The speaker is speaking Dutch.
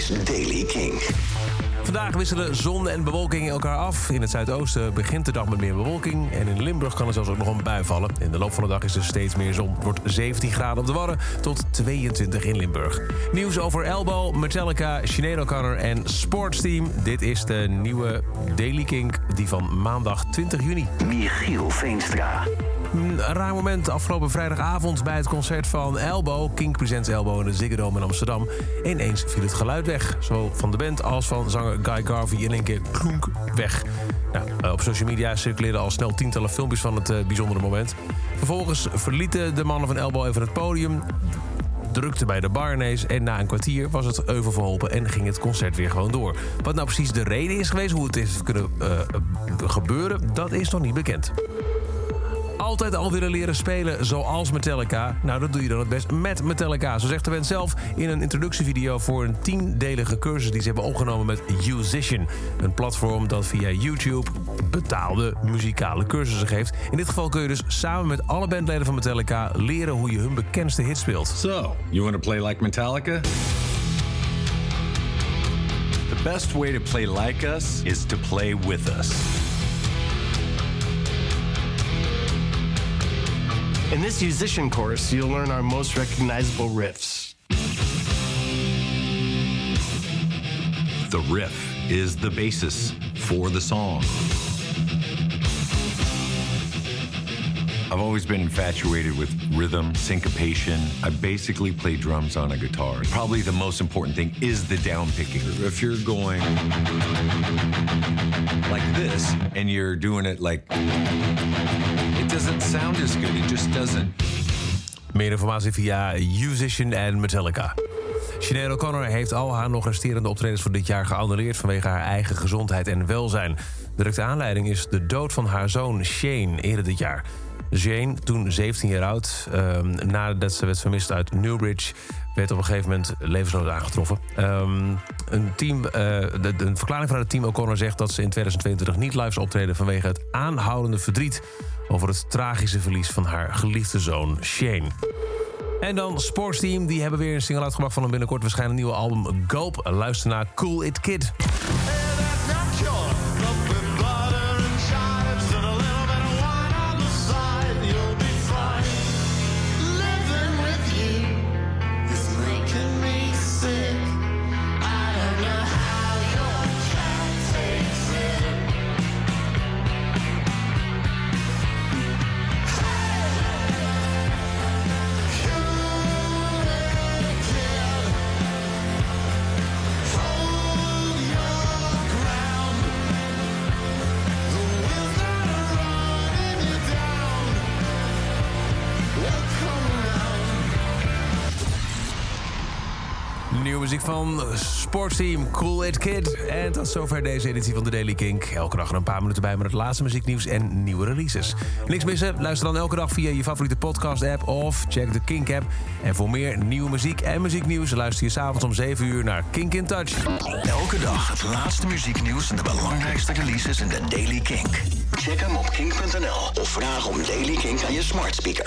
is Daily King. Vandaag wisselen zon en bewolking elkaar af. In het zuidoosten begint de dag met meer bewolking. En in Limburg kan er zelfs ook nog een bui vallen. In de loop van de dag is er steeds meer zon. Het wordt 17 graden op de Wadden tot 22 in Limburg. Nieuws over Elbow, Metallica, Sinead O'Connor en Sportsteam. Dit is de nieuwe Daily Kink, die van maandag 20 juni. Michiel Veenstra. Een raar moment afgelopen vrijdagavond bij het concert van Elbow. King Presents Elbow in de Ziggo Dome in Amsterdam. Ineens viel het geluid weg. Zowel van de band als van zanger Guy Garvey in één keer klonk weg. Nou, eh, op social media circuleerden al snel tientallen filmpjes van het eh, bijzondere moment. Vervolgens verlieten de mannen van Elbow even het podium drukte bij de barnees en na een kwartier was het euvel verholpen en ging het concert weer gewoon door. Wat nou precies de reden is geweest, hoe het is kunnen eh, gebeuren, dat is nog niet bekend altijd al willen leren spelen zoals Metallica? Nou, dat doe je dan het best met Metallica. Zo zegt de band zelf in een introductievideo voor een tiendelige cursus die ze hebben opgenomen met Musician. Een platform dat via YouTube betaalde muzikale cursussen geeft. In dit geval kun je dus samen met alle bandleden van Metallica leren hoe je hun bekendste hit speelt. So, you want to play like Metallica? The best way to play like us is to play with us. In this musician course, you'll learn our most recognizable riffs. The riff is the basis for the song. I've always been infatuated with rhythm, syncopation. I basically play drums on a guitar. Probably the most important thing is the down picking. If you're going like this and you're doing it like it doesn't sound as good. It just doesn't. Meer informatie via Musician en Metallica. Sinead O'Connor heeft al haar nog resterende optredens voor dit jaar geannuleerd vanwege haar eigen gezondheid en welzijn. Directe aanleiding is de dood van haar zoon Shane eerder dit jaar. Jane, toen 17 jaar oud, um, nadat ze werd vermist uit Newbridge, werd op een gegeven moment levensloos aangetroffen. Um, een, team, uh, de, verklaring van het team O'Connor zegt dat ze in 2022 niet live zal optreden vanwege het aanhoudende verdriet over het tragische verlies van haar geliefde zoon Shane. En dan Sportsteam, die hebben weer een single uitgebracht van een binnenkort waarschijnlijk nieuwe album Gulp. Luister naar Cool It Kid. Nieuwe muziek van Sportsteam Cool It Kid. En tot zover deze editie van de Daily Kink. Elke dag er een paar minuten bij met het laatste muzieknieuws en nieuwe releases. Niks missen? Luister dan elke dag via je favoriete podcast-app of check de Kink-app. En voor meer nieuwe muziek en muzieknieuws luister je s'avonds om 7 uur naar Kink in Touch. Elke dag het laatste muzieknieuws en de belangrijkste releases in de Daily Kink. Check hem op kink.nl of vraag om Daily Kink aan je smart speaker.